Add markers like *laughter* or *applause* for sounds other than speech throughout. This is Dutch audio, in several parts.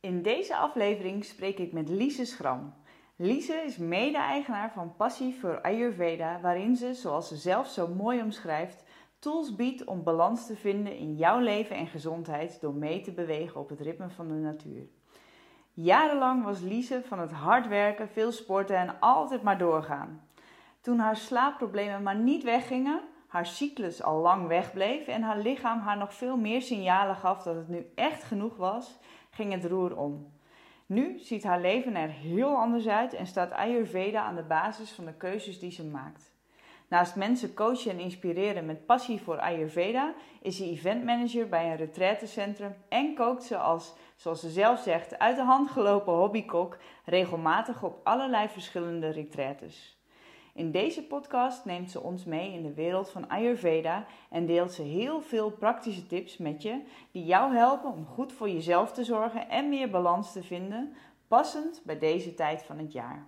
In deze aflevering spreek ik met Lise Schram. Lise is mede-eigenaar van Passie voor Ayurveda, waarin ze, zoals ze zelf zo mooi omschrijft, tools biedt om balans te vinden in jouw leven en gezondheid door mee te bewegen op het ritme van de natuur. Jarenlang was Lise van het hard werken, veel sporten en altijd maar doorgaan. Toen haar slaapproblemen maar niet weggingen, haar cyclus al lang wegbleef en haar lichaam haar nog veel meer signalen gaf dat het nu echt genoeg was, ging het roer om. Nu ziet haar leven er heel anders uit en staat Ayurveda aan de basis van de keuzes die ze maakt. Naast mensen coachen en inspireren met passie voor Ayurveda, is ze eventmanager bij een retraitecentrum en kookt ze als, zoals ze zelf zegt, uit de hand gelopen hobbykok regelmatig op allerlei verschillende retraites. In deze podcast neemt ze ons mee in de wereld van Ayurveda en deelt ze heel veel praktische tips met je die jou helpen om goed voor jezelf te zorgen en meer balans te vinden, passend bij deze tijd van het jaar.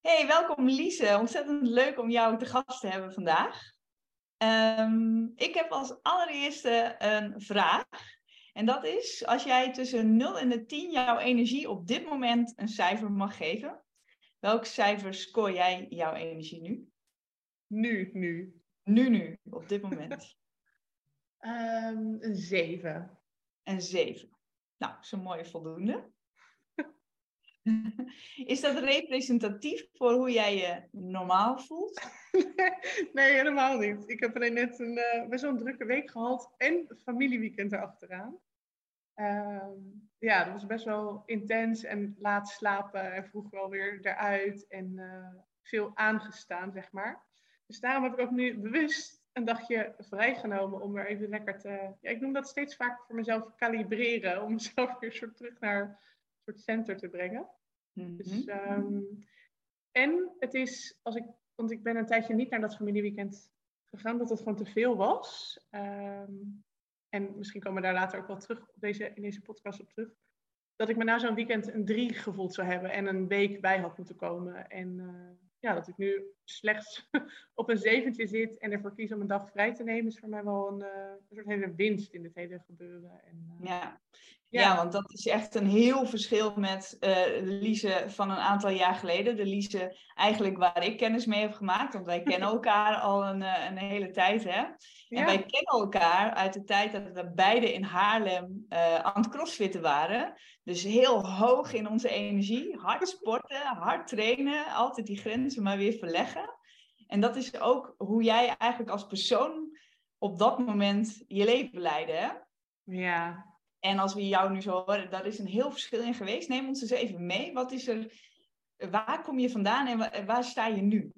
Hey, welkom Lise. Ontzettend leuk om jou te gast te hebben vandaag. Ehm, ik heb als allereerste een vraag. En dat is, als jij tussen 0 en de 10 jouw energie op dit moment een cijfer mag geven, Welk cijfer scoor jij jouw energie nu? Nu, nu. Nu, nu, op dit moment. um, *laughs* een 7. Een 7. Nou, zo'n mooie voldoende. *laughs* Is dat representatief voor hoe jij je normaal voelt? *laughs* nee, helemaal niet. Ik heb alleen net een uh, best wel een drukke week gehad en familieweekend erachteraan. Ehm, ja, dat was best wel intens en laat slapen en vroeg wel weer eruit en eh, veel aangestaan, zeg maar. Dus daarom heb ik ook nu bewust een dagje vrijgenomen om er even lekker te... Ja, ik noem dat steeds vaak voor mezelf kalibreren, om *laughs* mezelf weer soort terug naar een soort center te brengen. Dus, mhm. ehm, en het is, als ik, want ik ben een tijdje niet naar dat familieweekend gegaan, dat het gewoon te veel was. Ehm, en misschien komen we daar later ook wel terug op deze, in deze podcast op terug, dat ik me na zo'n weekend een drie gevoeld zou hebben en een week bij had moeten komen. En uh, ja, dat ik nu slechts *laughs* op een zeventje zit en ervoor kies om een dag vrij te nemen, is voor mij wel een, uh, een soort hele winst in dit hele gebeuren. En, uh, ja. Ja. want dat is echt een heel verschil met uh, de Lise van een aantal jaar geleden. De Lise eigenlijk waar ik kennis mee heb gemaakt. Want wij kennen *laughs* elkaar al een, een hele tijd. Hè? En wij kennen elkaar uit de tijd dat we beide in Haarlem uh, aan het crossfitten waren. Dus heel hoog in onze energie. Hard *laughs* sporten, hard trainen. Altijd die grenzen maar weer verleggen. En dat is ook hoe jij eigenlijk als persoon op dat moment je leven leidde. Hè? Ja, en als we jou nu zo horen, daar is een heel verschil in geweest. Neem ons eens even mee. Wat is er, waar kom je vandaan en waar, sta je nu?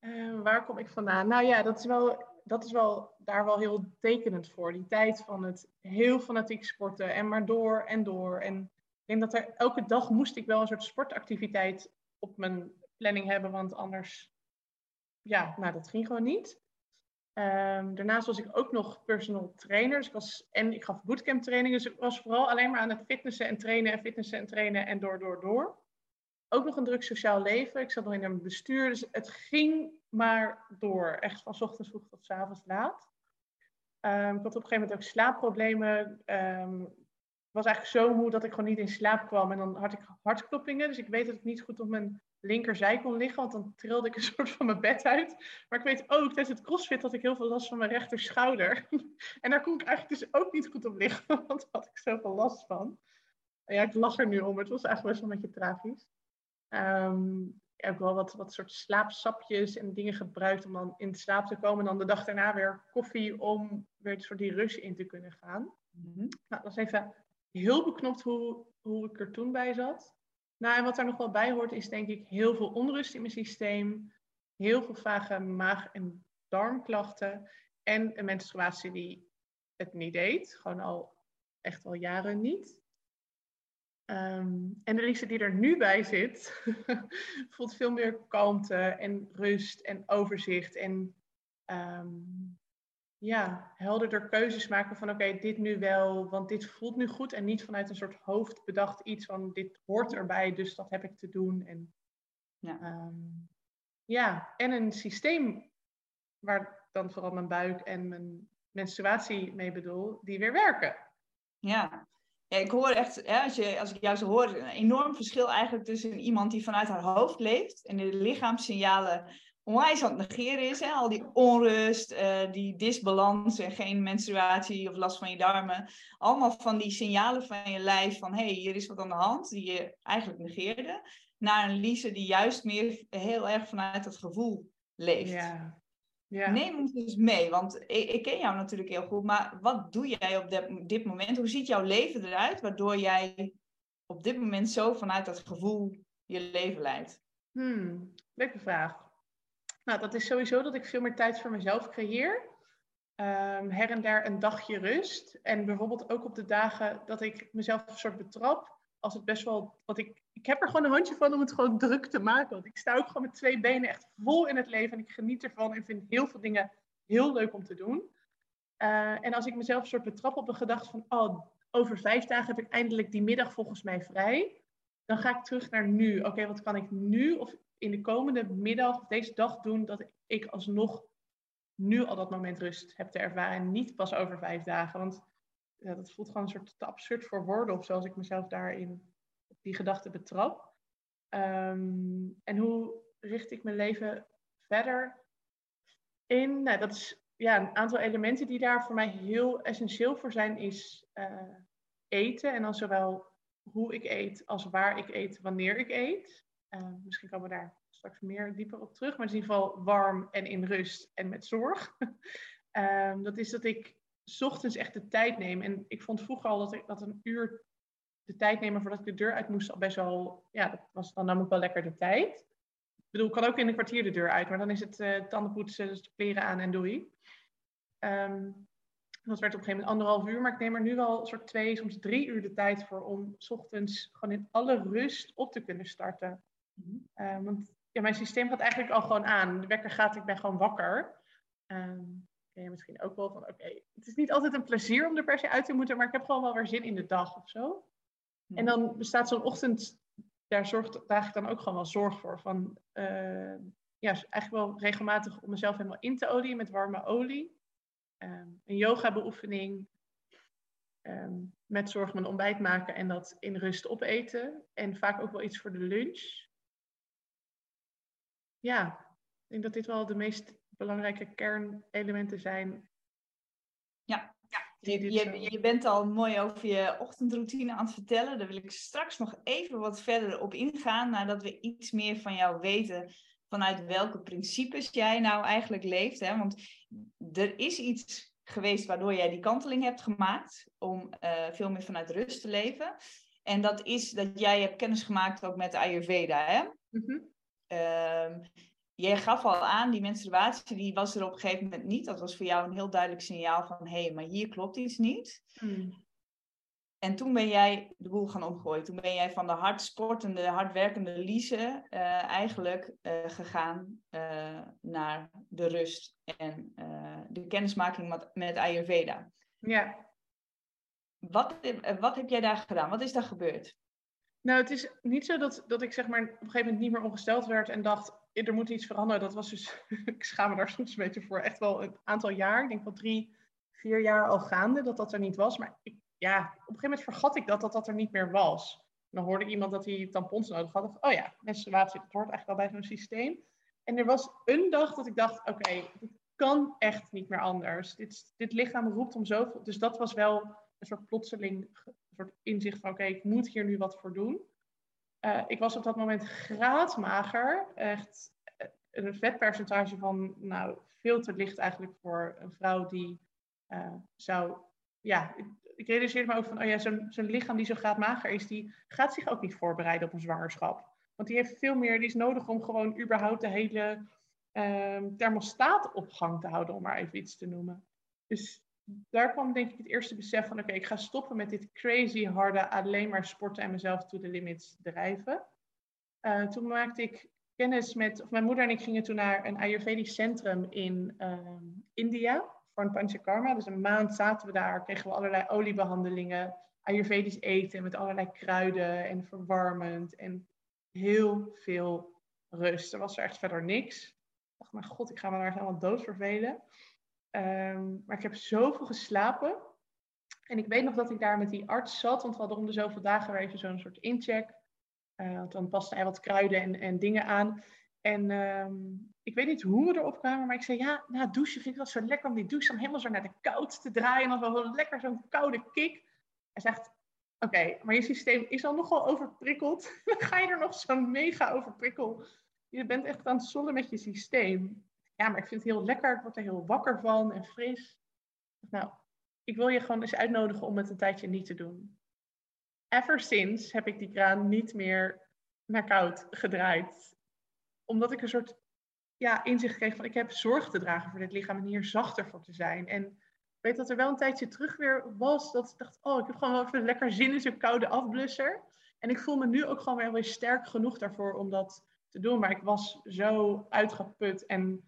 Uh, waar kom ik vandaan? Nou ja, dat is, wel, dat is wel daar wel heel tekenend voor. Die tijd van het heel fanatiek sporten en maar door en door. En ik denk dat er elke dag moest ik wel een soort sportactiviteit op mijn planning hebben, want anders, ja, nou dat ging gewoon niet. Um, daarnaast was ik ook nog personal trainer. Dus ik was, en ik gaf bootcamp trainingen. Dus ik was vooral alleen maar aan het fitnessen en trainen en fitnessen en trainen en door, door, door. Ook nog een druk sociaal leven. Ik zat nog in een bestuur. Dus het ging maar door. Echt van ochtends vroeg tot avonds laat. Um, ik had op een gegeven moment ook slaapproblemen. Ik was eigenlijk zo moe dat ik gewoon niet in slaap kwam. En dan had ik hartkloppingen. Dus ik weet dat ik niet goed op mijn linkerzij kon liggen, want dan trilde ik een *laughs* soort van mijn bed uit. Maar ik weet ook tijdens het crossfit had ik heel veel last van mijn rechterschouder. *laughs* en daar kon ik eigenlijk dus ook niet goed op liggen, *laughs* want daar had ik zoveel last van. Ja, ik lach er nu om, het was eigenlijk best wel een beetje tragisch. Um, ik heb wel wat, wat soort slaapsapjes en dingen gebruikt om dan in slaap te komen. En dan de dag daarna weer koffie om weer voor die rush in te kunnen gaan. Mm -hmm. Nou, dat is even heel beknopt hoe, hoe ik er toen bij zat. Nou, en wat er nog wel bij hoort, is denk ik heel veel onrust in mijn systeem, heel veel vage maag- en darmklachten en een menstruatie die het niet deed, gewoon al echt al jaren niet. Um, en de Lise die er nu bij zit, *laughs* voelt veel meer kalmte en rust en overzicht en um, ja, helderder keuzes maken van oké, dit nu wel, want dit voelt nu goed. En niet vanuit een soort hoofd bedacht iets van dit hoort erbij, dus dat heb ik te doen. En, ja. Um, ja, en een systeem waar dan vooral mijn buik en mijn menstruatie mee bedoel, die weer werken. Ja, Ja, ik hoor echt, hè, als, je, als ik jou zo hoor, een enorm verschil eigenlijk tussen iemand die vanuit haar hoofd leeft en de lichaamssignalen onwijs aan het negeren is. Hè? Al die onrust, uh, die disbalans en geen menstruatie of last van je darmen. Allemaal van die signalen van je lijf van hé, hey, hier is wat aan de hand, die je eigenlijk negeerde. Naar een Lise die juist meer heel erg vanuit het gevoel leeft. Ja. Ja. Neem ons dus mee, want ik, ik, ken jou natuurlijk heel goed, maar wat doe jij op dit, dit moment? Hoe ziet jouw leven eruit, waardoor jij op dit moment zo vanuit dat gevoel je leven leidt? Hmm, leuke vraag. Nou, dat is sowieso dat ik veel meer tijd voor mezelf creëer. Um, her en der een dagje rust. En bijvoorbeeld ook op de dagen dat ik mezelf een soort betrap. Als het best wel. wat ik, ik heb er gewoon een handje van om het gewoon druk te maken. Want ik sta ook gewoon met twee benen echt vol in het leven. En ik geniet ervan en vind heel veel dingen heel leuk om te doen. Uh, en als ik mezelf een soort betrap op een gedachte van. Oh, over vijf dagen heb ik eindelijk die middag volgens mij vrij. Dan ga ik terug naar nu. Oké, wat kan ik nu? Of in de komende middag, deze dag doen, dat ik alsnog nu al dat moment rust heb te ervaren. En niet pas over vijf dagen. Want dat voelt gewoon een soort te absurd voor woorden. Of zoals ik mezelf daarin op die gedachte betrap. Ehm, en hoe richt ik mijn leven verder in? Nou, dat is ja, een aantal elementen die daar voor mij heel essentieel voor zijn, is uh, eten. En dan zowel hoe ik eet als waar ik eet, wanneer ik eet. Uh, misschien komen we daar straks meer dieper op terug. Maar in ieder geval warm en in rust en met zorg. uh, *laughs* dat is dat ik ochtends echt de tijd neem. En ik vond vroeger al dat, ik, dat een uur de tijd nemen voordat ik de deur uit moest al best wel... Ja, dat was, dan nam ik wel lekker de tijd. Ik bedoel, ik kan ook in een kwartier de deur uit. Maar dan is het uh, tandenpoetsen, dus de kleren aan en doei. Um, dat werd op een gegeven moment anderhalf uur, maar ik neem er nu wel soort twee, soms drie uur de tijd voor om ochtends gewoon in alle rust op te kunnen starten. Uh, want ja, mijn systeem gaat eigenlijk al gewoon aan. De wekker gaat, ik ben gewoon wakker. Um, ken je misschien ook wel van, oké, het is niet altijd een plezier om er per se uit te moeten, maar ik heb gewoon wel weer zin in de dag of zo. En dan bestaat zo'n ochtend, daar zorgt draag ik dan ook gewoon wel zorg voor. Van, uh, ja, eigenlijk wel regelmatig om mezelf helemaal in te olieën met warme olie. Um, een yoga beoefening, um, met zorg mijn ontbijt maken en dat in rust opeten. En vaak ook wel iets voor de lunch ja, ik denk dat dit wel de meest belangrijke kernelementen zijn. Ja, ja. Je, je, je, bent al mooi over je ochtendroutine aan het vertellen. Daar wil ik straks nog even wat verder op ingaan, nadat we iets meer van jou weten vanuit welke principes jij nou eigenlijk leeft. Hè? Want er is iets geweest waardoor jij die kanteling hebt gemaakt om uh, veel meer vanuit rust te leven. En dat is dat jij hebt kennis gemaakt ook met Ayurveda. Hè? Mm -hmm. Um, jij gaf al aan, die menstruatie die was er op een gegeven moment niet. Dat was voor jou een heel duidelijk signaal van, hé, hey, maar hier klopt iets niet. Hmm. En toen ben jij de boel gaan omgooien. Toen ben jij van de hard sportende, hardwerkende Lise uh, eigenlijk uh, gegaan uh, naar de rust en de kennismaking met, met Ayurveda. Ja. Wat, wat heb jij daar gedaan? Wat is daar gebeurd? Nou, het is niet zo dat, dat ik zeg maar op een gegeven moment niet meer ongesteld werd en dacht, er moet iets veranderen. Dat was dus, *laughs* ik schaam me daar soms een beetje voor, echt wel een aantal jaar. Ik denk wel drie, vier jaar al gaande dat dat er niet was. Maar ik, ja, op een gegeven moment vergat ik dat dat, dat er niet meer was. dan hoorde ik iemand dat hij tampons nodig had. Dacht, oh ja, menstruatie, dat hoort eigenlijk wel bij zo'n systeem. En er was een dag dat ik dacht, oké, okay, dit kan echt niet meer anders. Dit, dit lichaam roept om zoveel. Dus dat was wel een soort plotseling inzicht van oké, ik moet hier nu wat voor doen. Uh, ik was op dat moment graadmager. Echt eh, een vetpercentage van nou, veel te licht eigenlijk voor een vrouw die uh, zou... Ja, ik, realiseerde me ook van, oh ja, zo'n zo lichaam die zo graadmager is, die gaat zich ook niet voorbereiden op een zwangerschap. Want die heeft veel meer, die is nodig om gewoon überhaupt de hele uh, thermostaat op gang te houden, om maar even iets te noemen. Dus daar kwam denk ik het eerste besef van, oké, ik ga stoppen met dit crazy harde alleen maar sporten en mezelf to the limits drijven. Uh, toen maakte ik kennis met, of mijn moeder en ik gingen toen naar een Ayurvedisch centrum in uh, India voor een panchakarma. Dus een maand zaten we daar, kregen we allerlei oliebehandelingen, Ayurvedisch eten met allerlei kruiden en verwarmend en heel veel rust. Er was er echt verder niks. Ik dacht, mijn god, ik ga me daar helemaal dood vervelen. Um, maar ik heb zoveel geslapen. En ik weet nog dat ik daar met die arts zat, want we hadden om de zoveel dagen weer even zo'n soort incheck. Uh, want dan paste hij wat kruiden en, en dingen aan. En ehm, ik weet niet hoe we erop kwamen, maar ik zei ja, na douchen vind ik wel zo lekker om die douche dan helemaal zo naar de koud te draaien. En dan wel lekker zo'n koude kick. Hij zegt, oké, maar je systeem is al nogal overprikkeld. *laughs* dan ga je er nog zo'n mega overprikkel. Je bent echt aan het zollen met je systeem. Ja, maar ik vind het heel lekker. Ik word er heel wakker van en fris. Nou, ik wil je gewoon eens uitnodigen om het een tijdje niet te doen. Ever since heb ik die kraan niet meer naar koud gedraaid. Omdat ik een soort ja, inzicht kreeg van ik heb zorg te dragen voor dit lichaam en hier zachter voor te zijn. En ik weet dat er wel een tijdje terug weer was dat ik dacht, oh, ik heb gewoon wel even lekker zin in zo'n koude afblusser. En ik voel me nu ook gewoon weer sterk genoeg daarvoor om dat te doen. Maar ik was zo uitgeput en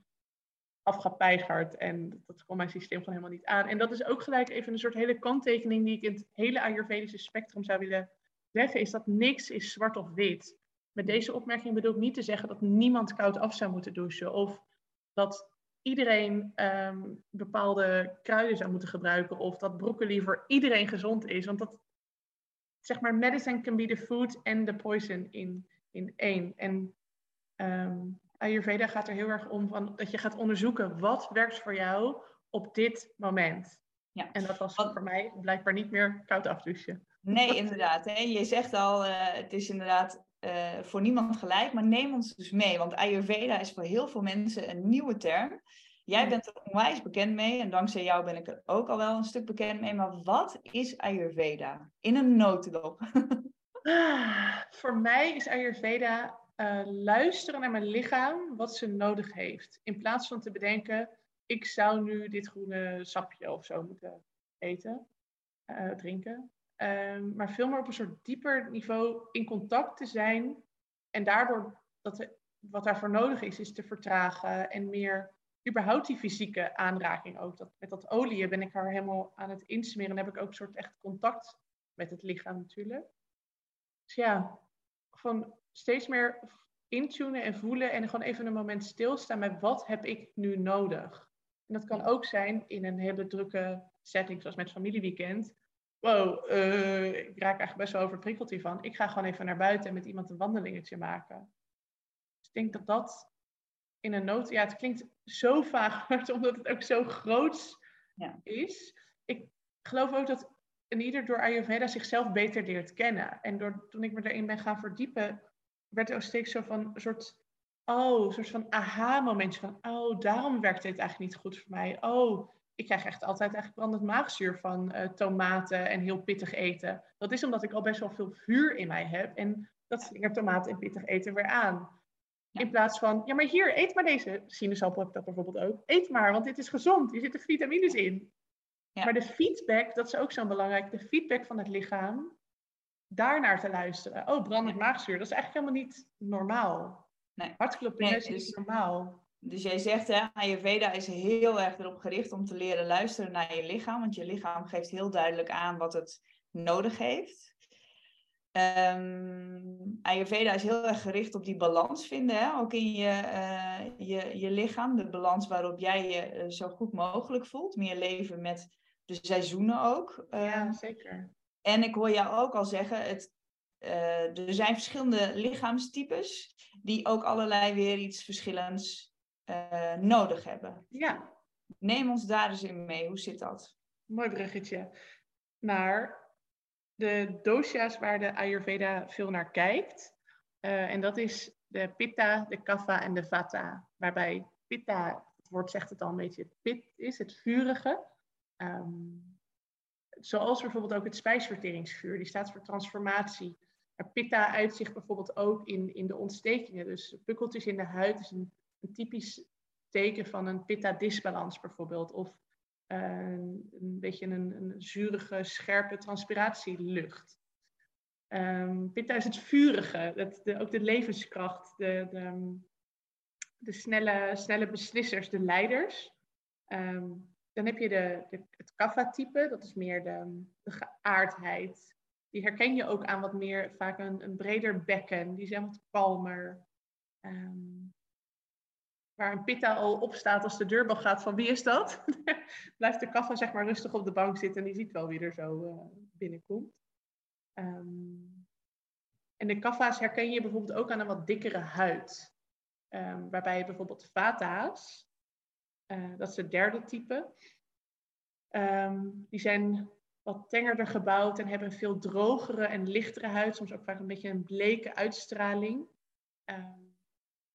afgepeigerd. En dat kon mijn systeem gewoon helemaal niet aan. En dat is ook gelijk even een soort hele kanttekening die ik in het hele Ayurvedische spectrum zou willen zeggen. Is dat niks is zwart of wit. Met deze opmerking bedoel ik niet te zeggen dat niemand koud af zou moeten douchen. Of dat iedereen ehm, bepaalde kruiden zou moeten gebruiken. Of dat broccoli voor iedereen gezond is. Want dat, zeg maar, medicine can be the food and the poison in, in één. En um, Ayurveda gaat er heel erg om van, dat je gaat onderzoeken wat werkt voor jou op dit moment. Ja. En dat was voor mij blijkbaar niet meer koud afdouchen. Nee, *laughs* inderdaad. Hè. Je zegt al, uh, het is inderdaad uh, voor niemand gelijk, maar neem ons dus mee. Want Ayurveda is voor heel veel mensen een nieuwe term. Jij bent er onwijs bekend mee en dankzij jou ben ik er ook al wel een stuk bekend mee. Maar wat is Ayurveda? In een notendop. *laughs* ah, voor mij is Ayurveda uh, luisteren naar mijn lichaam wat ze nodig heeft. In plaats van te bedenken, ik zou nu dit groene sapje of zo moeten eten, uh, drinken. Um, maar veel meer op een soort dieper niveau in contact te zijn. En daardoor dat wat daarvoor nodig is, is te vertragen en meer überhaupt die fysieke aanraking ook. Dat, met dat olie ben ik haar helemaal aan het insmeren. En heb ik ook een soort echt contact met het lichaam natuurlijk. Dus ja, van steeds meer intunen en voelen en gewoon even een moment stilstaan met wat heb ik nu nodig. En dat kan ook zijn in een hele drukke setting, zoals met familieweekend. Wow, uh, ik raak eigenlijk best wel overprikkeld hiervan. Ik ga gewoon even naar buiten en met iemand een wandelingetje maken. Dus ik denk dat dat in een nood... Ja, het klinkt zo vaag, *laughs* omdat het ook zo groot ja. is. Ik geloof ook dat en ieder door Ayurveda zichzelf beter leert kennen. En door, toen ik me erin ben gaan verdiepen, werd er ook steeds zo van een soort, oh, een soort van aha-momentje van, oh, daarom werkt dit eigenlijk niet goed voor mij. Oh, ik krijg echt altijd eigenlijk brandend maagzuur van uh, tomaten en heel pittig eten. Dat is omdat ik al best wel veel vuur in mij heb en dat slingert tomaten en pittig eten weer aan. In plaats van, ja, maar hier, eet maar deze. Sinaasappel heb ik dat bijvoorbeeld ook. Eet maar, want dit is gezond. Hier zitten vitamines in. Ja. Maar de feedback, dat is ook zo belangrijk. De feedback van het lichaam, daarnaar te luisteren. Oh, brandend maagzuur, dat is eigenlijk helemaal niet normaal. Nee. Hartklopping nee, is dus, niet normaal. Dus jij zegt, hè, Ayurveda is heel erg erop gericht om te leren luisteren naar je lichaam. Want je lichaam geeft heel duidelijk aan wat het nodig heeft. Um, Ayurveda is heel erg gericht op die balans vinden, hè? ook in je, uh, je, je lichaam. De balans waarop jij je uh, zo goed mogelijk voelt. Meer leven met de seizoenen ook. Ja, zeker. En ik hoor jou ook al zeggen, het, uh, er zijn verschillende lichaamstypes die ook allerlei weer iets verschillends uh, nodig hebben. Ja. Neem ons daar eens in mee. Hoe zit dat? Mooi bruggetje. Naar de dosha's waar de Ayurveda veel naar kijkt. Uh, en dat is de Pitta, de Kapha en de Vata. Waarbij Pitta, het woord zegt het al een beetje, pit is, het vurige. Um, zoals bijvoorbeeld ook het spijsverteringsvuur, die staat voor transformatie. Maar pitta uitzicht bijvoorbeeld ook in, in de ontstekingen. Dus pukkeltjes in de huid is een, typisch teken van een pitta-disbalans bijvoorbeeld. Of een beetje een, een zurige, scherpe transpiratielucht. Um, pitta is het vurige, het, de, ook de levenskracht, de, de, de snelle, snelle beslissers, de leiders. Dan heb je de, de het kaffa-type, dat is meer de, de geaardheid. Die herken je ook aan wat meer, vaak een, een breder bekken. Die zijn wat kalmer. Um, waar een pitta al op staat als de deurbel gaat van wie is dat? *laughs* Blijft de kaffa zeg maar rustig op de bank zitten en die ziet wel wie er zo uh, binnenkomt. Um, en de kaffa's herken je bijvoorbeeld ook aan een wat dikkere huid. Um, waarbij je bijvoorbeeld vata's, uh, dat is het derde type, um, die zijn wat tengerder gebouwd en hebben een veel drogere en lichtere huid, soms ook vaak een beetje een bleke uitstraling. Um,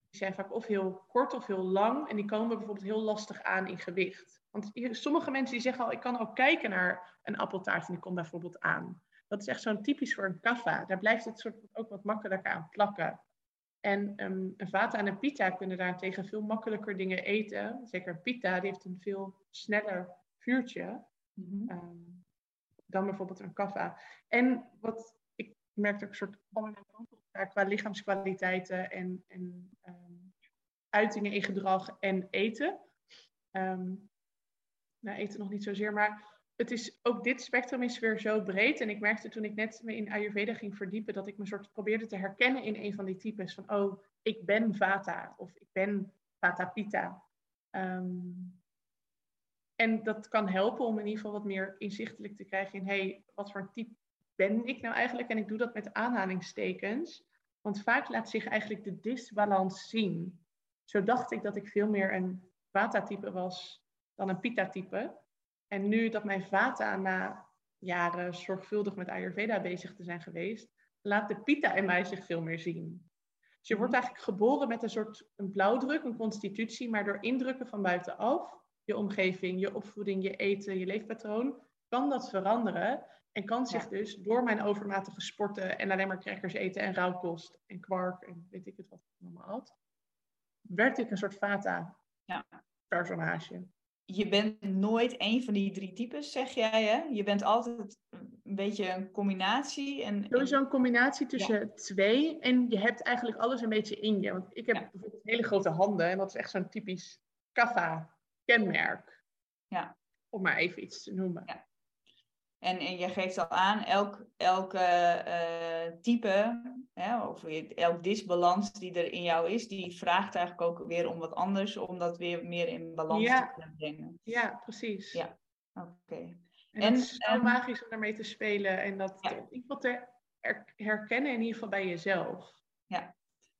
die zijn vaak of heel kort of heel lang en die komen bijvoorbeeld heel lastig aan in gewicht. Want sommige mensen die zeggen al, ik kan ook kijken naar een appeltaart en die komt bijvoorbeeld aan. Dat is echt zo'n typisch voor een kaffa. Daar blijft het soort ook wat makkelijker aan plakken. En um, een vata en een pita kunnen daarentegen veel makkelijker dingen eten. Zeker een pita, die heeft een veel sneller vuurtje. Mm -hmm dan bijvoorbeeld een kaffa. En wat ik merk ook een soort allerlei kanten op qua lichaamskwaliteiten en, en um, uitingen in gedrag en eten. Nou, eten nog niet zozeer, maar het is, ook dit spectrum is weer zo breed. En ik merkte toen ik net me in Ayurveda ging verdiepen, dat ik me soort probeerde te herkennen in een van die types. Van, oh, ik ben Vata of ik ben Vata Pitta. Um, en dat kan helpen om in ieder geval wat meer inzichtelijk te krijgen in, hey, wat voor type ben ik nou eigenlijk? En ik doe dat met aanhalingstekens. Want vaak laat zich eigenlijk de disbalans zien. Zo dacht ik dat ik veel meer een Vata-type was dan een Pitta-type. En nu dat mijn Vata na jaren zorgvuldig met Ayurveda bezig te zijn geweest, laat de Pitta in mij zich veel meer zien. Dus je wordt mhm. eigenlijk geboren met een soort een blauwdruk, een constitutie, maar door indrukken van buitenaf je omgeving, je opvoeding, je eten, je leefpatroon, kan dat veranderen. En kan zich dus door mijn overmatige sporten en alleen maar crackers eten en rauwkost en kwark en weet ik het wat allemaal had, werd ik een soort vata-personage. Je bent nooit één van die drie types, zeg jij hè? Je bent altijd een beetje een combinatie. En, Sowieso een combinatie tussen twee. En je hebt eigenlijk alles een beetje in je. Want ik heb bijvoorbeeld hele grote handen en dat is echt zo'n typisch kaffa kenmerk. Ja. Om maar even iets te noemen. Ja. En, en je geeft al aan, elk, elke uh, type, hè, of elk disbalans die er in jou is, die vraagt eigenlijk ook weer om wat anders, om dat weer meer in balans te kunnen brengen. Ja, precies. Ja, oké. En, en, het is zo um, magisch om daarmee te spelen en dat ja. in ieder geval te herkennen in ieder geval bij jezelf. Ja,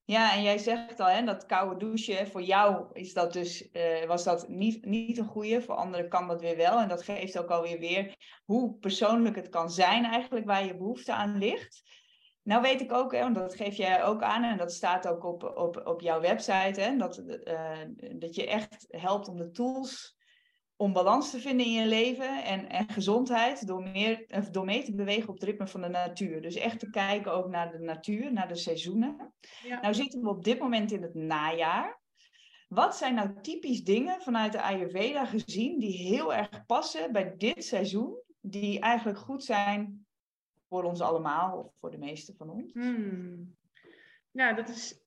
ja, en jij zegt al, hè, dat koude douchen, voor jou is dat dus, uh, was dat niet, niet een goede, voor anderen kan dat weer wel. En dat geeft ook alweer weer hoe persoonlijk het kan zijn eigenlijk, waar je behoefte aan ligt. Nou weet ik ook, hè, want dat geef jij ook aan en dat staat ook op, op, op jouw website, hè, dat, uh, dat je echt helpt om de tools om balans te vinden in je leven en, en gezondheid door, meer, door mee te bewegen op het ritme van de natuur. Dus echt te kijken ook naar de natuur, naar de seizoenen. Ja. Nou zitten we op dit moment in het najaar. Wat zijn nou typisch dingen vanuit de Ayurveda gezien die heel erg passen bij dit seizoen, die eigenlijk goed zijn voor ons allemaal of voor de meeste van ons? Hmm. Nou, dat is.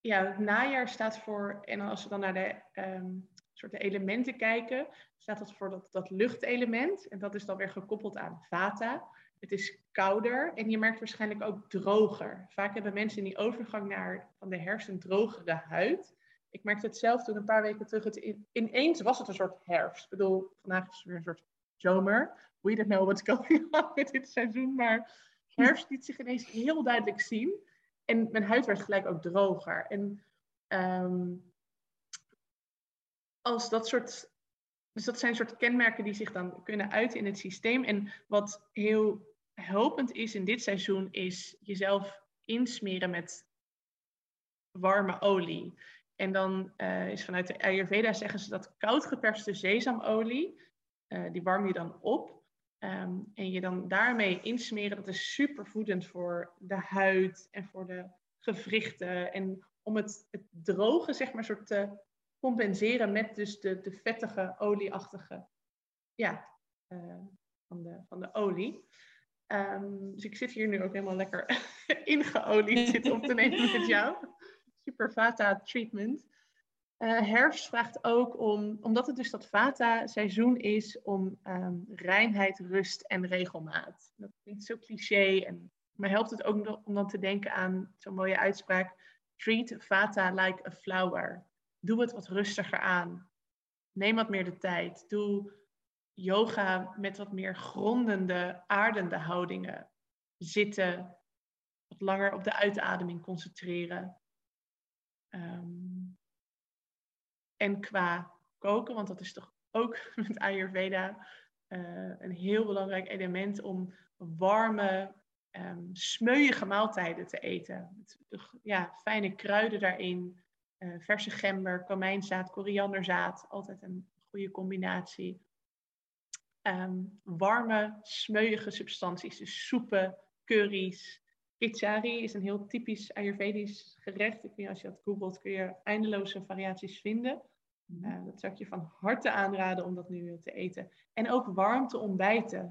Ja, het najaar staat voor. En als we dan naar de um, soort elementen kijken, staat dat voor dat, dat luchtelement. En dat is dan weer gekoppeld aan vata. Het is kouder en je merkt waarschijnlijk ook droger. Vaak hebben mensen in die overgang naar van de herfst een drogere huid. Ik merkte het zelf toen een paar weken terug. Het in, ineens was het een soort herfst. Ik bedoel, vandaag is het weer een soort zomer. We don't know what's going on met dit seizoen. Maar herfst liet zich ineens heel duidelijk zien. En mijn huid werd gelijk ook droger. En um, als dat soort. Dus dat zijn soort kenmerken die zich dan kunnen uiten in het systeem. En wat heel helpend is in dit seizoen, is jezelf insmeren met warme olie. En dan uh, is vanuit de Ayurveda zeggen ze dat koud geperste sesamolie, uh, die warm je dan op. Um, en je dan daarmee insmeren, dat is super voedend voor de huid en voor de gewrichten. En om het, het droge, zeg maar, soort te compenseren met dus de, de vettige, olieachtige, ja, uh, van, de, van de olie. Um, dus ik zit hier nu ook helemaal lekker *laughs* ingeolied zitten op te nemen met jou. Super Vata treatment. Uh, herfst vraagt ook om, omdat het dus dat Vata seizoen is, om um, reinheid, rust en regelmaat. Dat klinkt zo cliché, en, maar helpt het ook om dan te denken aan zo'n mooie uitspraak: treat Vata like a flower. Doe het wat rustiger aan. Neem wat meer de tijd. Doe yoga met wat meer grondende, aardende houdingen. Zitten, wat langer op de uitademing concentreren. Ehm, en qua koken, want dat is toch ook *laughs* met Ayurveda uh, een heel belangrijk element om warme, um, smeuïge maaltijden te eten. Ja, fijne kruiden daarin, uh, verse gember, komijnzaad, korianderzaad, altijd een goede combinatie. Um, warme, smeuïge substanties, dus soepen, curry's. Kichari is een heel typisch Ayurvedisch gerecht. Ik weet als je dat googelt kun je eindeloze variaties vinden. Uh, dat zou ik je van harte aanraden om dat nu te eten. En ook warm te ontbijten.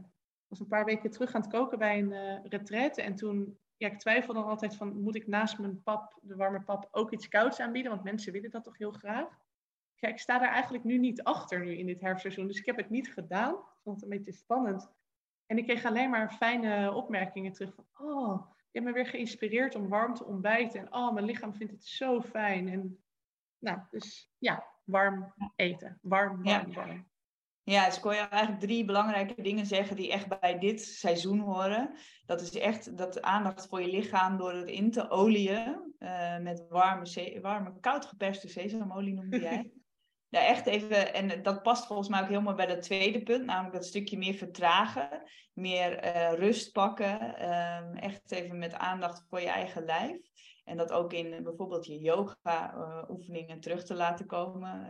Ik was een paar weken terug aan het koken bij een uh, retraite. En toen, ja, ik twijfel dan altijd van, moet ik naast mijn pap, de warme pap, ook iets kouds aanbieden? Want mensen willen dat toch heel graag. Ja, ik sta daar eigenlijk nu niet achter nu in dit herfstseizoen. Dus ik heb het niet gedaan. Ik vond het een beetje spannend. En ik kreeg alleen maar fijne opmerkingen terug van, oh, je hebt me weer geïnspireerd om warm te ontbijten. En oh, mijn lichaam vindt het zo fijn. En nou, dus ja, warm eten. Warm, warm, ja. warm. Ja, dus kon je eigenlijk drie belangrijke dingen zeggen die echt bij dit seizoen horen. Dat is echt dat aandacht voor je lichaam door het in te olieën uh, met warme, warme koud geperste sesamolie noemde *laughs* jij. ja, echt even, en dat past volgens mij ook helemaal bij dat tweede punt, namelijk dat stukje meer vertragen, meer uh, rust pakken, uh, echt even met aandacht voor je eigen lijf. En dat ook in bijvoorbeeld je yoga-oefeningen terug te laten komen,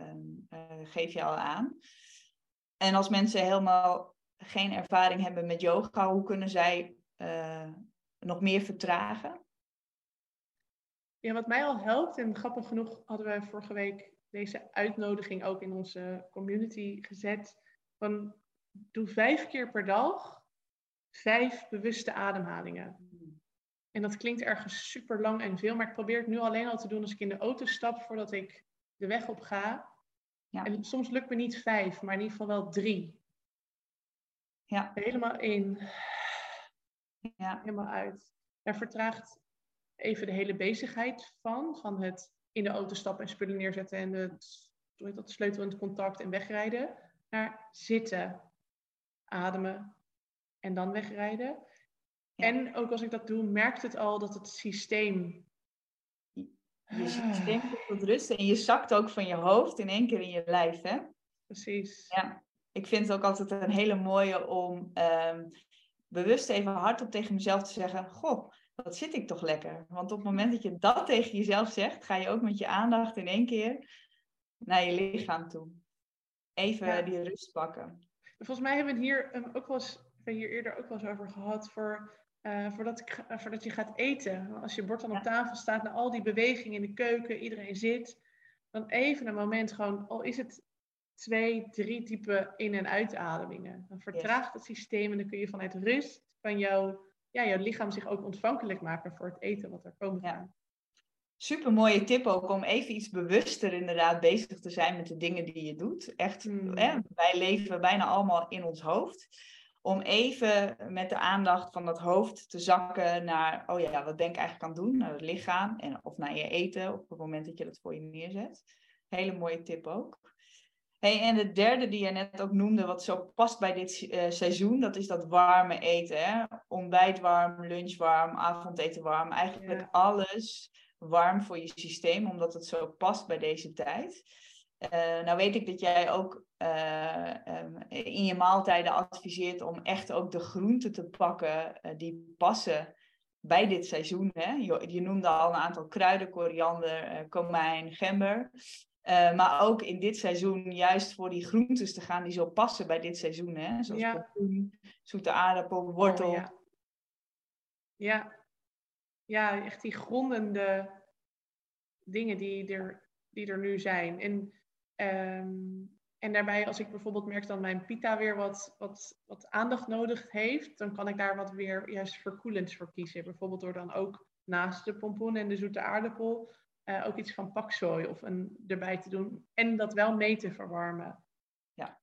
geef je al aan. En als mensen helemaal geen ervaring hebben met yoga, hoe kunnen zij uh, nog meer vertragen? Ja, wat mij al helpt, en grappig genoeg hadden we vorige week deze uitnodiging ook in onze community gezet. Van doe vijf keer per dag vijf bewuste ademhalingen. En dat klinkt ergens super lang en veel, maar ik probeer het nu alleen al te doen als ik in de auto stap voordat ik de weg op ga. Ja. En soms lukt me niet vijf, maar in ieder geval wel drie. Ja. Helemaal in. Ja. Helemaal uit. Daar vertraagt even de hele bezigheid van. Van het in de auto stappen en spullen neerzetten en het, hoe dat, sleutel in het contact en wegrijden. Naar zitten, ademen en dan wegrijden. En ook als ik dat doe, merkt het al dat het systeem je systeem komt tot rust en je zakt ook van je hoofd in één keer in je lijf, hè? Precies. Ja, ik vind het ook altijd een hele mooie om um, bewust even hardop tegen mezelf te zeggen: Goh, wat zit ik toch lekker? Want op het moment dat je dat tegen jezelf zegt, ga je ook met je aandacht in één keer naar je lichaam toe. Even die rust pakken. Volgens mij hebben we het hier um, ook wel eens, hier eerder ook wel eens over gehad voor uh, voordat, ik, uh, voordat je gaat eten. Als je bord dan op tafel staat, na al die bewegingen in de keuken, iedereen zit, dan even een moment gewoon, al is het twee, drie type in- en uitademingen. Dan vertraagt het systeem en dan kun je vanuit rust van jouw, ja, jouw lichaam zich ook ontvankelijk maken voor het eten wat er komen gaat. Ja. Super mooie tip ook om even iets bewuster inderdaad bezig te zijn met de dingen die je doet. Echt, hmm. hè, wij leven bijna allemaal in ons hoofd om even met de aandacht van dat hoofd te zakken naar, oh ja, wat ben ik eigenlijk aan het doen? Naar het lichaam en, of naar je eten op het moment dat je dat voor je neerzet. Hele mooie tip ook. Hey, en de derde die je net ook noemde, wat zo past bij dit uh, seizoen, dat is dat warme eten. Hè? Ontbijt warm, lunch warm, avondeten warm. Eigenlijk alles warm voor je systeem, omdat het zo past bij deze tijd. Uh, nou weet ik dat jij ook uh, um, in je maaltijden adviseert om echt ook de groenten te pakken uh, die passen bij dit seizoen. Hè? Je, je, noemde al een aantal kruiden, koriander, komijn, gember. maar ook in dit seizoen juist voor die groentes te gaan die zo passen bij dit seizoen. Hè? Zoals ja. pompoen, zoete aardappel, wortel. Oh, ja. ja. ja, echt die grondende dingen die er, die er nu zijn. En Um, en daarbij, als ik bijvoorbeeld merk dat mijn pita weer wat, wat, wat aandacht nodig heeft, dan kan ik daar wat weer juist verkoelends voor kiezen. Bijvoorbeeld door dan ook naast de pompoen en de zoete aardappel uh, ook iets van paksoi of een, erbij te doen. En dat wel mee te verwarmen. Ja.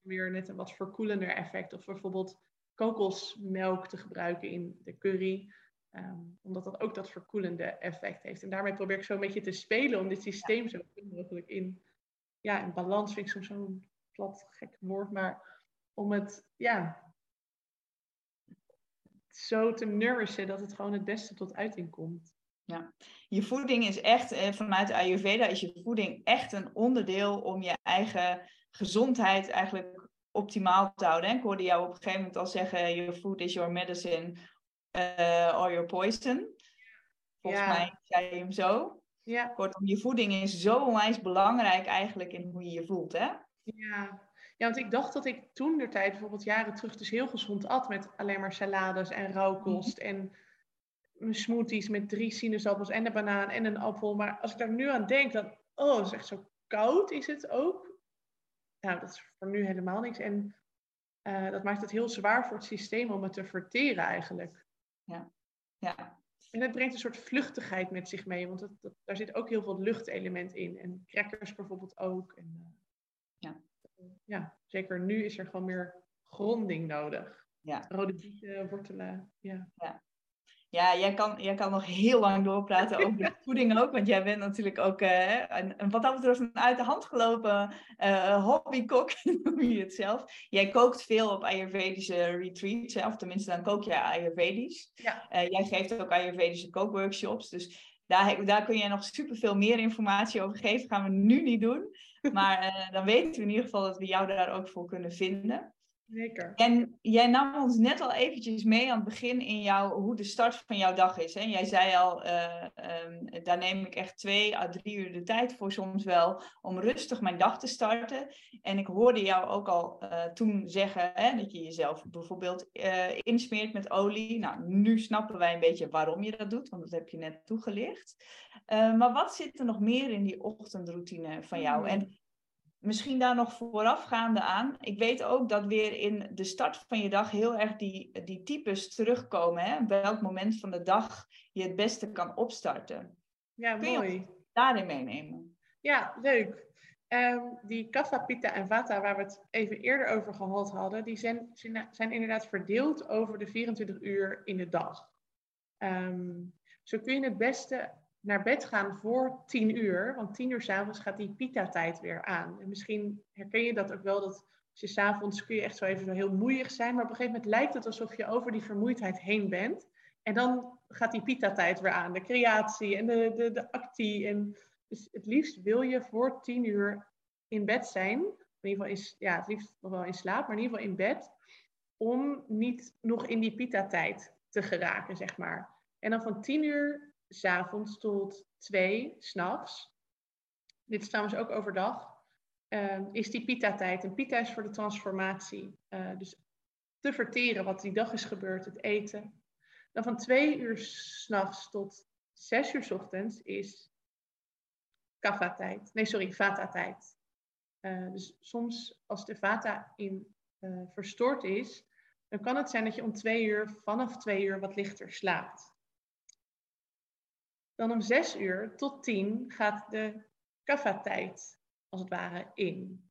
Weer net een wat verkoelender effect. Of bijvoorbeeld kokosmelk te gebruiken in de curry. Ehm, omdat dat ook dat verkoelende effect heeft. En daarmee probeer ik zo een beetje te spelen om dit systeem zo goed mogelijk in, ja, in balans, vind ik soms zo'n plat gek woord, maar om het, ja, zo te nourishen dat het gewoon het beste tot uiting komt. Ja, je voeding is echt, eh, vanuit Ayurveda is je voeding echt een onderdeel om je eigen gezondheid eigenlijk optimaal te houden. Ik hoorde jou op een gegeven moment al zeggen, your food is your medicine uh, or your poison. Volgens mij zei je hem zo. Ja. Kortom, je voeding is zo onwijs belangrijk eigenlijk in hoe je je voelt, hè? Ja, ja, want ik dacht dat ik toen de tijd, bijvoorbeeld jaren terug, dus heel gezond at met alleen maar salades en rauwkost mhm. en smoothies met drie sinaasappels en een banaan en een appel. Maar als ik daar nu aan denk, dan, oh, het is echt zo koud is het ook. Nou, dat is voor nu helemaal niks. En uh, dat maakt het heel zwaar voor het systeem om het te verteren eigenlijk. Ja, ja. En het brengt een soort vluchtigheid met zich mee, want dat, daar zit ook heel veel luchtelement in. En crackers bijvoorbeeld ook. En, uh, ja ja, zeker nu is er gewoon meer gronding nodig. Ja. Rode bieten, wortelen. Ja. ja. Ja, jij kan, jij kan nog heel lang doorpraten over de *laughs* voeding ook. Want jij bent natuurlijk ook uh, een, wat dat betreft een uit de hand gelopen uh, hobbykok, *laughs* noem je het zelf. Jij kookt veel op Ayurvedische retreats, of tenminste dan kook jij Ayurvedisch. Ja. Uh, jij geeft ook Ayurvedische kookworkshops. Dus daar, daar kun je nog superveel meer informatie over geven. gaan we nu niet doen. Maar dan weten we in ieder geval dat we jou daar ook voor kunnen vinden. Zeker. En jij nam ons net al eventjes mee aan het begin in jouw, hoe de start van jouw dag is. Hè? Jij zei al, uh, um, daar neem ik echt twee à drie uur de tijd voor soms wel om rustig mijn dag te starten. En ik hoorde jou ook al uh, toen zeggen hè, dat je jezelf bijvoorbeeld uh, insmeert met olie. Nou, nu snappen wij een beetje waarom je dat doet, want dat heb je net toegelicht. maar wat zit er nog meer in die ochtendroutine van jou? Hmm. En misschien daar nog voorafgaande aan. Ik weet ook dat weer in de start van je dag heel erg die, die types terugkomen. Hè? Welk moment van de dag je het beste kan opstarten. Ja, Kun mooi. Je daarin meenemen? Ja, leuk. Um, die kaffa, pita en vata, waar we het even eerder over gehad hadden, die zijn, zijn inderdaad verdeeld over de 24 uur in de dag. Um, zo kun je het beste naar bed gaan voor tien uur. Want tien uur s'avonds gaat die pita-tijd weer aan. En misschien herken je dat ook wel, dat als je s'avonds kun je echt zo even zo heel moeig zijn. Maar op een gegeven moment lijkt het alsof je over die vermoeidheid heen bent. En dan gaat die pita-tijd weer aan. De creatie en de, de, de actie. En dus het liefst wil je voor tien uur in bed zijn. In ieder geval is, ja, het liefst nog wel in slaap, maar in ieder geval in bed. Om niet nog in die pita-tijd te geraken, zeg maar. En dan van tien uur s'avonds tot twee, s'nachts. Dit is trouwens ook overdag. Uh, is die pita-tijd. En pita is voor de transformatie. Uh, dus te verteren wat die dag is gebeurd, het eten. Dan van twee uur s'nachts tot zes uur s ochtends is kaffa-tijd. Nee, sorry, vata-tijd. Uh, dus soms als de vata in verstoord is, dan kan het zijn dat je om twee uur, vanaf twee uur, wat lichter slaapt. Dan om zes uur tot tien gaat de kaffa-tijd, als het ware, in.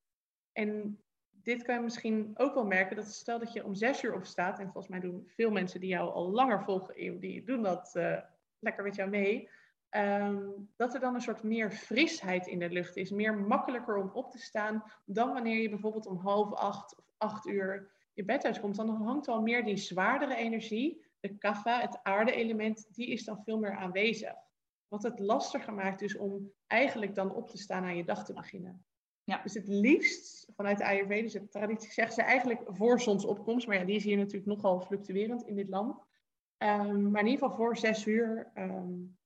En dit kan je misschien ook wel merken, dat stel dat je om zes uur opstaat, en volgens mij doen veel mensen die jou al langer volgen, die doen dat uh, lekker met jou mee, um, dat er dan een soort meer frisheid in de lucht is, meer makkelijker om op te staan dan wanneer je bijvoorbeeld om half acht of acht uur je bed uitkomt. Dan hangt al meer die zwaardere energie, de kaffa, het aarde-element, die is dan veel meer aanwezig. Wat het lastiger maakt is om eigenlijk dan op te staan aan je dag te beginnen. Ja. Dus het liefst vanuit de Ayurvedische traditie zeggen ze eigenlijk voor zonsopkomst. Maar ja, die is hier natuurlijk nogal fluctuerend in dit land. Um, maar in ieder geval voor zes uur um,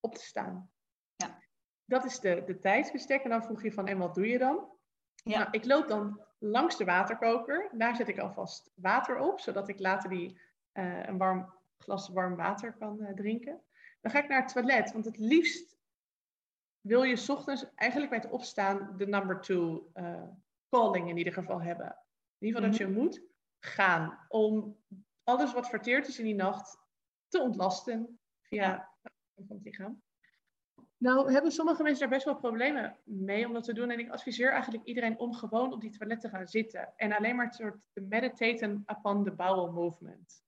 op te staan. Ja. Dat is de, de tijdsbestek. En dan vroeg je van, en wat doe je dan? Ja. Nou, ik loop dan langs de waterkoker. Daar zet ik alvast water op, zodat ik later die, uh, een warm glas warm water kan uh, drinken. Dan ga ik naar het toilet, want het liefst wil je ochtends eigenlijk bij het opstaan de number two uh, calling in ieder geval hebben. In ieder geval dat mhm. je moet gaan om alles wat verteerd is in die nacht te ontlasten via van het lichaam. Nou hebben sommige mensen daar best wel problemen mee om dat te doen. En ik adviseer eigenlijk iedereen om gewoon op die toilet te gaan zitten. En alleen maar te, te meditaten upon the bowel movement.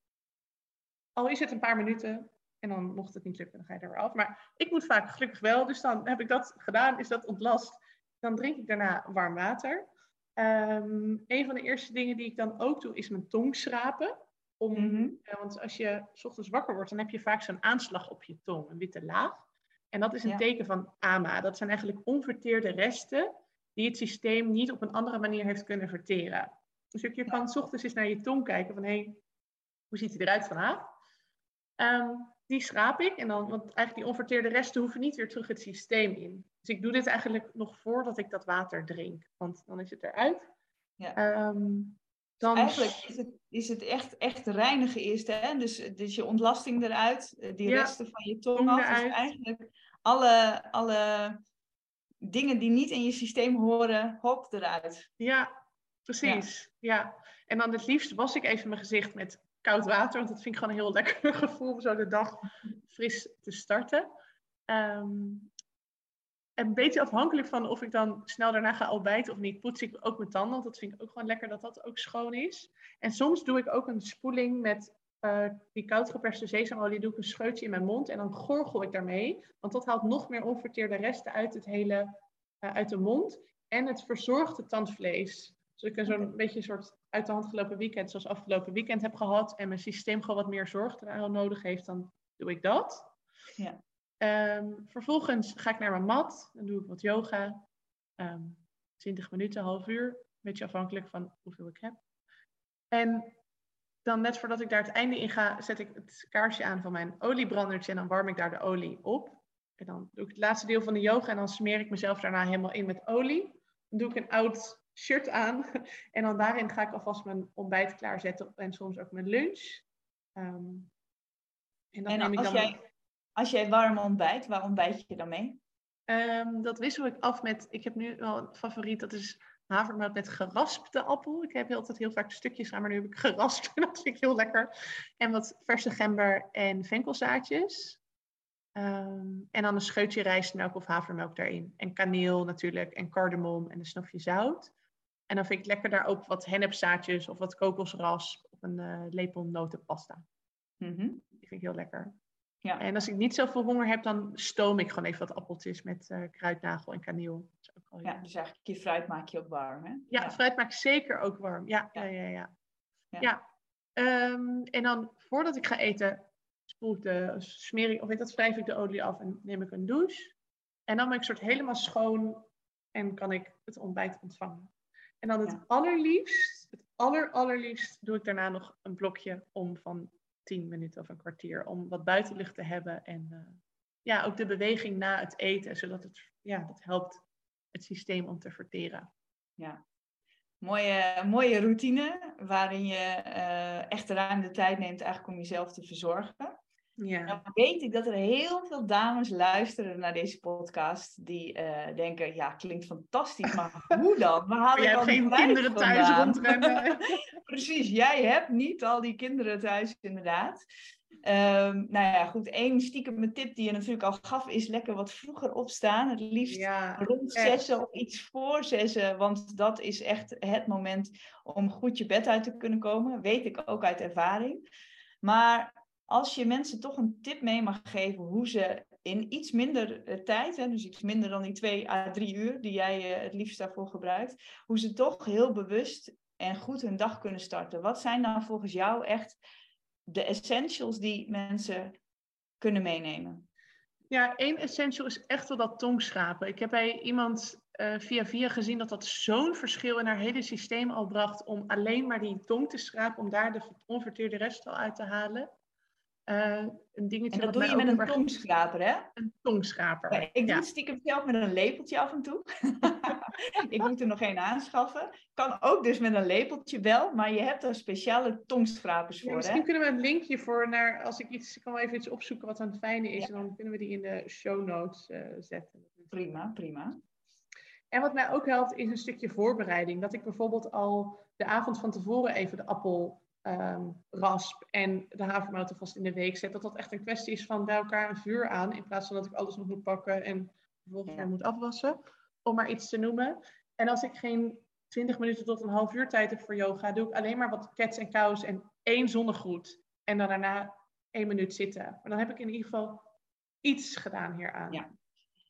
Al is het een paar minuten, En dan mocht het niet lukken, dan ga je er weer af. Maar ik moet vaak gelukkig wel, dus dan heb ik dat gedaan, is dat ontlast. Dan drink ik daarna warm water. Um, een van de eerste dingen die ik dan ook doe, is mijn tong schrapen. Om, mhm. eh, want als je s ochtends wakker wordt, dan heb je vaak zo'n aanslag op je tong, een witte laag. En dat is een teken van AMA. Dat zijn eigenlijk onverteerde resten die het systeem niet op een andere manier heeft kunnen verteren. Dus je kan s ochtends eens naar je tong kijken van hé, hey, hoe ziet hij eruit vandaag? Um, die schraap ik en dan, want eigenlijk die onverteerde resten hoeven niet weer terug het systeem in. Dus ik doe dit eigenlijk nog voordat ik dat water drink, want dan is het eruit. Ja. Um, dan... Eigenlijk is het, is het echt, echt reinigen eerst, hè? Dus, dus je ontlasting eruit, eh, die resten van je tong af. Dus eigenlijk alle, alle dingen die niet in je systeem horen, hop eruit. Ja, precies. Ja. En dan het liefst was ik even mijn gezicht met koud water, want dat vind ik gewoon een heel lekker *laughs* gevoel om zo de dag fris te starten. Um, een beetje afhankelijk van of ik dan snel daarna ga ontbijten of niet, poets ik ook mijn tanden. Want dat vind ik ook gewoon lekker dat dat ook schoon is. En soms doe ik ook een spoeling met uh, die koudgeperste sesamolie. Doe ik een scheutje in mijn mond en dan gorgel ik daarmee. Want dat haalt nog meer onverteerde resten uit, het hele, uh, uit de mond. En het verzorgt het tandvlees. Dus ik een zo'n beetje een soort uit de hand gelopen weekend, zoals afgelopen weekend heb gehad. En mijn systeem gewoon wat meer zorg nodig heeft, dan doe ik dat. Ja. Um, vervolgens ga ik naar mijn mat. Dan doe ik wat yoga. Um, ehm, 20 minuten, half uur. Een beetje afhankelijk van hoeveel ik heb. En dan net voordat ik daar het einde in ga, zet ik het kaarsje aan van mijn oliebrandertje. En dan warm ik daar de olie op. En dan doe ik het laatste deel van de yoga. En dan smeer ik mezelf daarna helemaal in met olie. Dan doe ik een oud shirt aan. *laughs* En dan daarin ga ik alvast mijn ontbijt klaarzetten. En soms ook mijn lunch. Um, en dan en neem ik dan... Jij als jij warm ontbijt, waar ontbijt je dan mee? Um, dat wissel ik af met, ik heb nu wel een favoriet, dat is havermout met geraspte appel. Ik heb altijd heel vaak stukjes aan, maar nu heb ik geraspt en *laughs* dat vind ik heel lekker. En wat verse gember en venkelzaadjes. Um, en dan een scheutje rijstmelk of havermelk daarin. En kaneel natuurlijk, en cardamom en een snofje zout. En dan vind ik lekker daar ook wat hennepzaadjes of wat kokosrasp of een uh, lepel notenpasta. Mm -hmm. Die vind ik heel lekker. Ja. En als ik niet zoveel honger heb, dan stoom ik gewoon even wat appeltjes met uh, kruidnagel en kaneel. ook ja, dus eigenlijk je fruit maak je ook warm, hè? Ja, fruit maak ik zeker ook warm. Ja, ja, ja. ja, ja. ja. Um, en dan voordat ik ga eten, spoel ik de, smeer ik, of weet dat, wrijf ik de olie af en neem ik een douche. En dan ben ik soort helemaal schoon en kan ik het ontbijt ontvangen. En dan het allerliefst, het aller, allerliefst doe ik daarna nog een blokje om van tien minuten of een kwartier om wat buitenlucht te hebben. En uh, ja, ook de beweging na het eten, zodat het, ja, dat helpt het systeem om te verteren. Ja, mooie, mooie routine waarin je uh, echt ruim de tijd neemt eigenlijk om jezelf te verzorgen. Ja. Dan weet ik dat er heel veel dames luisteren naar deze podcast die uh, denken, ja, klinkt fantastisch, maar *laughs* hoe dan? We halen hebt geen kinderen thuis rondrennen. *laughs* Precies, jij hebt niet al die kinderen thuis, inderdaad. Um, nou ja, goed, één stiekem tip die je natuurlijk al gaf, is lekker wat vroeger opstaan. Het liefst rond zessen of iets voor zessen, want dat is echt het moment om goed je bed uit te kunnen komen. Weet ik ook uit ervaring. Maar als je mensen toch een tip mee mag geven hoe ze in iets minder eh, tijd, hè, dus iets minder dan die twee à drie uur die jij uh, het liefst daarvoor gebruikt, hoe ze toch heel bewust en goed hun dag kunnen starten. Wat zijn dan volgens jou echt de essentials die mensen kunnen meenemen? Ja, één essential is echt wel dat tongschrapen. Ik heb bij iemand uh, via via gezien dat dat zo'n verschil in haar hele systeem al bracht om alleen maar die tong te schrapen, om daar de onverteerde rest al uit te halen. Uh, een dingetje en dat doe je met een tongschraper, hè? Een tongschraper. Ja, ik doe het stiekem zelf met een lepeltje af en toe. *laughs* ik moet er nog één aanschaffen. Kan ook dus met een lepeltje wel, maar je hebt er speciale tongschrapers voor. Ja, misschien kunnen we een linkje voor naar, als ik iets, ik kan wel even iets opzoeken wat aan het fijne is, en dan kunnen we die in de show notes uh, zetten. Prima, prima. En wat mij ook helpt is een stukje voorbereiding. Dat ik bijvoorbeeld al de avond van tevoren even de appel um, rasp en de havermout vast in de week zet. Dat dat echt een kwestie is van bij elkaar een vuur aan. In plaats van dat ik alles nog moet pakken en vervolgens weer moet afwassen. Om maar iets te noemen. En als ik geen 20 minuten tot een half uur tijd heb voor yoga, doe ik alleen maar wat cats en cows en één zonnegroet. En dan daarna één minuut zitten. Maar dan heb ik in ieder geval iets gedaan hieraan. Ja.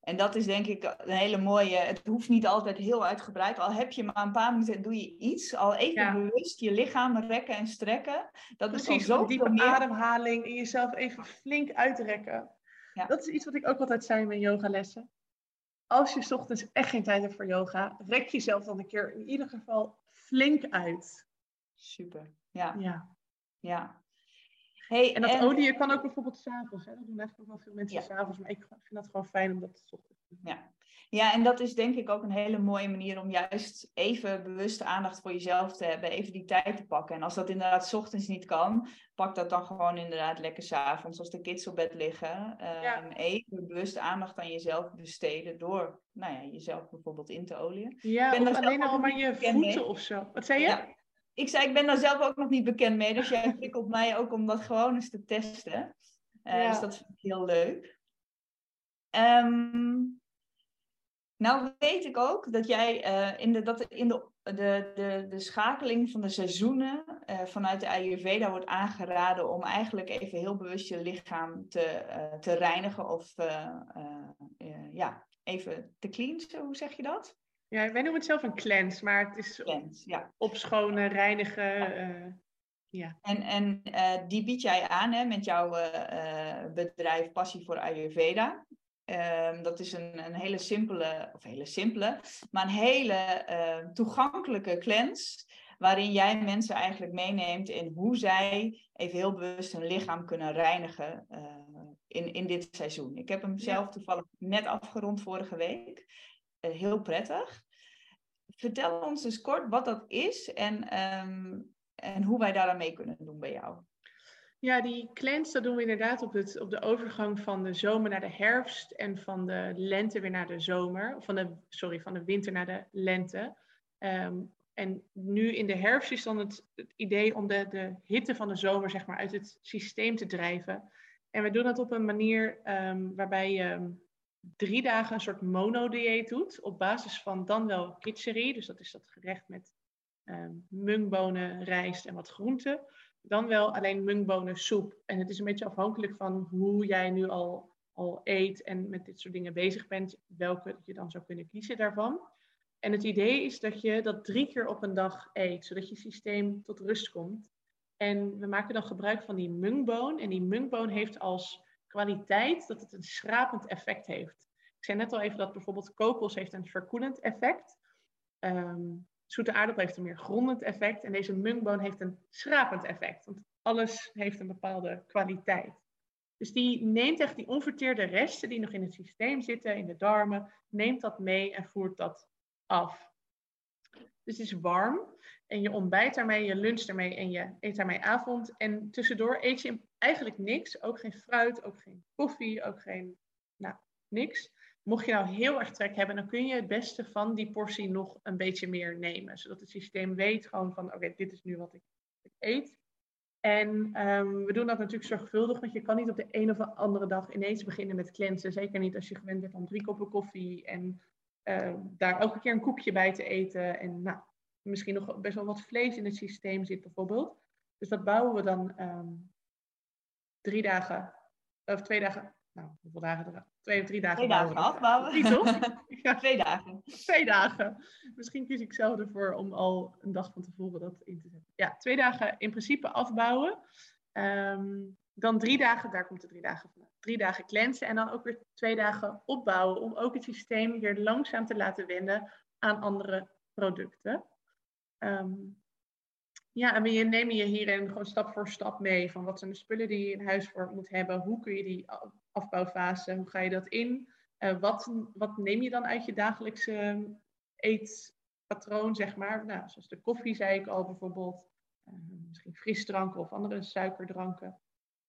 En dat is denk ik een hele mooie. Het hoeft niet altijd heel uitgebreid. Al heb je maar een paar minuten en doe je iets. Al even bewust je lichaam rekken en strekken. Dat Precies, is een diepe meer. ademhaling en jezelf even flink uitrekken. Ja. Dat is iets wat ik ook altijd zei in mijn yogalessen. Als je ochtends echt geen tijd hebt voor yoga, rek jezelf dan een keer in ieder geval flink uit. Super. Ja. Ja. ja. Hey, en dat en... olie kan ook bijvoorbeeld s'avonds. Dat doen eigenlijk ook wel veel mensen ja. s'avonds. Maar ik vind dat gewoon fijn om dat te doen. Ja. ja, en dat is denk ik ook een hele mooie manier om juist even bewuste aandacht voor jezelf te hebben. Even die tijd te pakken. En als dat inderdaad s ochtends niet kan, pak dat dan gewoon inderdaad lekker s'avonds. Als de kids op bed liggen. ja. Ehm, even bewust aandacht aan jezelf besteden door nou ja, jezelf bijvoorbeeld in te olieën. Ja, of alleen al maar je voeten mee. of zo. Wat zei je? Ja ik zei, ik ben daar zelf ook nog niet bekend mee. Dus jij prikkelt mij ook om dat gewoon eens te testen. Uh, Dus dat vind ik heel leuk. Um, nou weet ik ook dat jij uh, in, de, dat in de, de, de, de schakeling van de seizoenen uh, vanuit de Ayurveda wordt aangeraden om eigenlijk even heel bewust je lichaam te, te reinigen of ja, even te cleansen. Hoe zeg je dat? Ja, wij noemen het zelf een cleanse, maar het is cleanse, ja. opschonen, reinigen. Ja. Uh, ja. En, en uh, die bied jij aan hè, met jouw uh, bedrijf Passie voor Ayurveda. Um, dat is een, een hele simpele, of hele simpele, maar een hele toegankelijke cleanse. Waarin jij mensen eigenlijk meeneemt in hoe zij even heel bewust hun lichaam kunnen reinigen in, in dit seizoen. Ik heb hem zelf toevallig net afgerond vorige week. Eh, heel prettig. Vertel ons dus kort wat dat is en, ehm, en hoe wij daar mee kunnen doen bij jou. Ja, die cleanse dat doen we inderdaad op, het, op de overgang van de zomer naar de herfst en van de lente weer naar de zomer. Van de, sorry, van de winter naar de lente. Ehm, en nu in de herfst is dan het, het, idee om de, de hitte van de zomer zeg maar, uit het systeem te drijven. En we doen dat op een manier um, waarbij je drie dagen een soort monodieet doet. Op basis van dan wel kitcherie. Dus dat is dat gerecht met um, mungbonen, rijst en wat groenten. Dan wel alleen mungbonen soep. En het is een beetje afhankelijk van hoe jij nu al, al eet en met dit soort dingen bezig bent. Welke je dan zou kunnen kiezen daarvan. En het idee is dat je dat drie keer op een dag eet. Zodat je systeem tot rust komt. En we maken dan gebruik van die mungboon. En die mungboon heeft als kwaliteit dat het een schrapend effect heeft. Ik zei net al even dat bijvoorbeeld kokos heeft een verkoelend effect. Um, zoete aardappel heeft een meer grondend effect. En deze mungboon heeft een schrapend effect. Want alles heeft een bepaalde kwaliteit. Dus die neemt echt die onverteerde resten die nog in het systeem zitten, in de darmen, neemt dat mee en voert dat af. Dus het is warm en je ontbijt daarmee, je lunch daarmee en je eet daarmee avond. En tussendoor eet je eigenlijk niks, ook geen fruit, ook geen koffie, ook geen, nou, niks. Mocht je nou heel erg trek hebben, dan kun je het beste van die portie nog een beetje meer nemen. Zodat het systeem weet gewoon van, oké, dit is nu wat ik, ik eet. En um, we doen dat natuurlijk zorgvuldig, want je kan niet op de een of andere dag ineens beginnen met cleansen. Zeker niet als je gewend bent om drie koppen koffie en uh, daar elke keer een koekje bij te eten. En nou, misschien nog best wel wat vlees in het systeem zit bijvoorbeeld. Dus dat bouwen we dan um, drie dagen, of twee dagen, nou, hoeveel dagen? Twee of drie dagen. Twee dagen afbouwen. Niet toch? *laughs* ja. Twee dagen. Twee dagen. Misschien kies ik zelf ervoor om al een dag van tevoren dat in te zetten. Ja, twee dagen in principe afbouwen. Um, dan drie dagen, daar komt de drie dagen van. Drie dagen cleansen en dan ook weer twee dagen opbouwen. Om ook het systeem weer langzaam te laten wennen aan andere producten. Um, ja, en we nemen je hierin gewoon stap voor stap mee. Van wat zijn de spullen die je in huis voor moet hebben? Hoe kun je die afbouwfase, hoe ga je dat in? Uh, wat, wat neem je dan uit je dagelijkse eetpatroon, zeg maar? Nou, zoals de koffie, zei ik al bijvoorbeeld. Uh, misschien frisdranken of andere suikerdranken.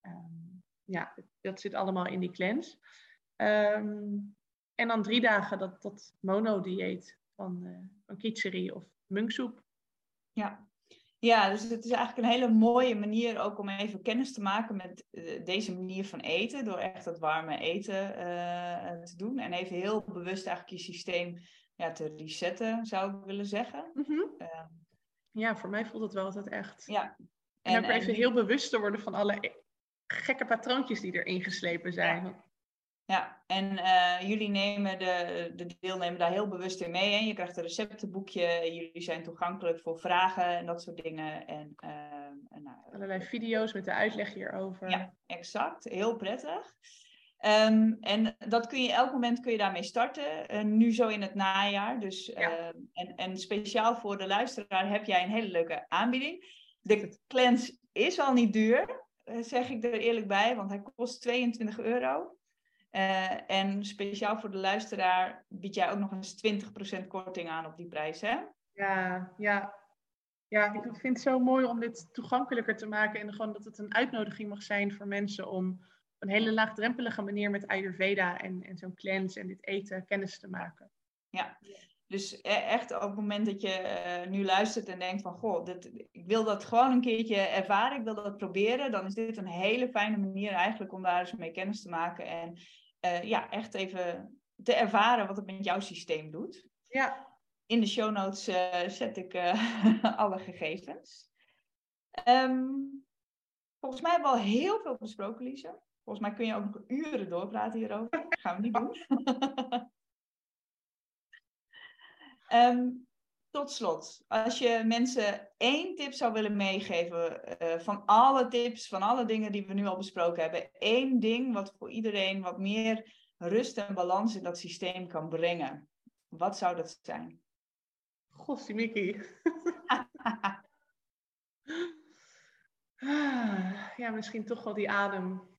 Um, ja, dat zit allemaal in die cleanse. Um, en dan drie dagen dat, dat monodieet van, uh, van of munksoep. Ja. ja, dus het is eigenlijk een hele mooie manier ook om even kennis te maken met uh, deze manier van eten. Door echt dat warme eten uh, te doen. En even heel bewust eigenlijk je systeem ja, te resetten, zou ik willen zeggen. Mm -hmm. ja, voor mij voelt het wel altijd echt. Ja. En, en ook even en... heel bewust te worden van alle gekke patroontjes die erin geslepen zijn. Ja. Ja, en uh, jullie nemen de, de deelnemer daar heel bewust in mee. Hè? Je krijgt een receptenboekje, jullie zijn toegankelijk voor vragen en dat soort dingen. En, uh, en nou, Allerlei video's met de uitleg hierover. Ja, exact. Heel prettig. Um, en dat kun je elk moment kun je daarmee starten. Uh, nu zo in het najaar. Dus, ja. en, en speciaal voor de luisteraar heb jij een hele leuke aanbieding. De cleanse is al niet duur, zeg ik er eerlijk bij, want hij kost 22 euro. Uh, en speciaal voor de luisteraar bied jij ook nog eens 20% korting aan op die prijs, hè? Ja, ja. Ja, ik vind het zo mooi om dit toegankelijker te maken en gewoon dat het een uitnodiging mag zijn voor mensen om op een hele laagdrempelige manier met Ayurveda en, en zo'n cleanse en dit eten kennis te maken. Ja, dus e-, echt op het moment dat je uh, nu luistert en denkt van, goh, dit, ik wil dat gewoon een keertje ervaren, ik wil dat proberen, dan is dit een hele fijne manier eigenlijk om daar eens mee kennis te maken en uh, ja, echt even te ervaren wat het met jouw systeem doet. Ja. In de show notes uh, zet ik uh, *laughs* alle gegevens. Um, volgens mij hebben we al heel veel besproken, Lisa. Volgens mij kun je ook nog uren doorpraten hierover. Dat gaan we niet doen. *laughs* um, tot slot, als je mensen één tip zou willen meegeven uh, van alle tips, van alle dingen die we nu al besproken hebben, één ding wat voor iedereen wat meer rust en balans in dat systeem kan brengen, wat zou dat zijn? Gossie Mickey. *laughs* ja, misschien toch wel die adem.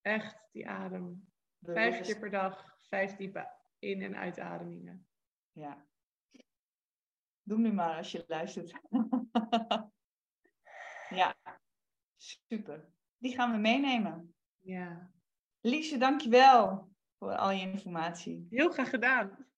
Echt die adem. Vijf keer per dag, vijf diepe in- en uitademingen. Ja, Doe nu maar als je luistert. *laughs* ja, super. Die gaan we meenemen. Ja. Liesje, dankjewel voor al je informatie. Heel graag gedaan.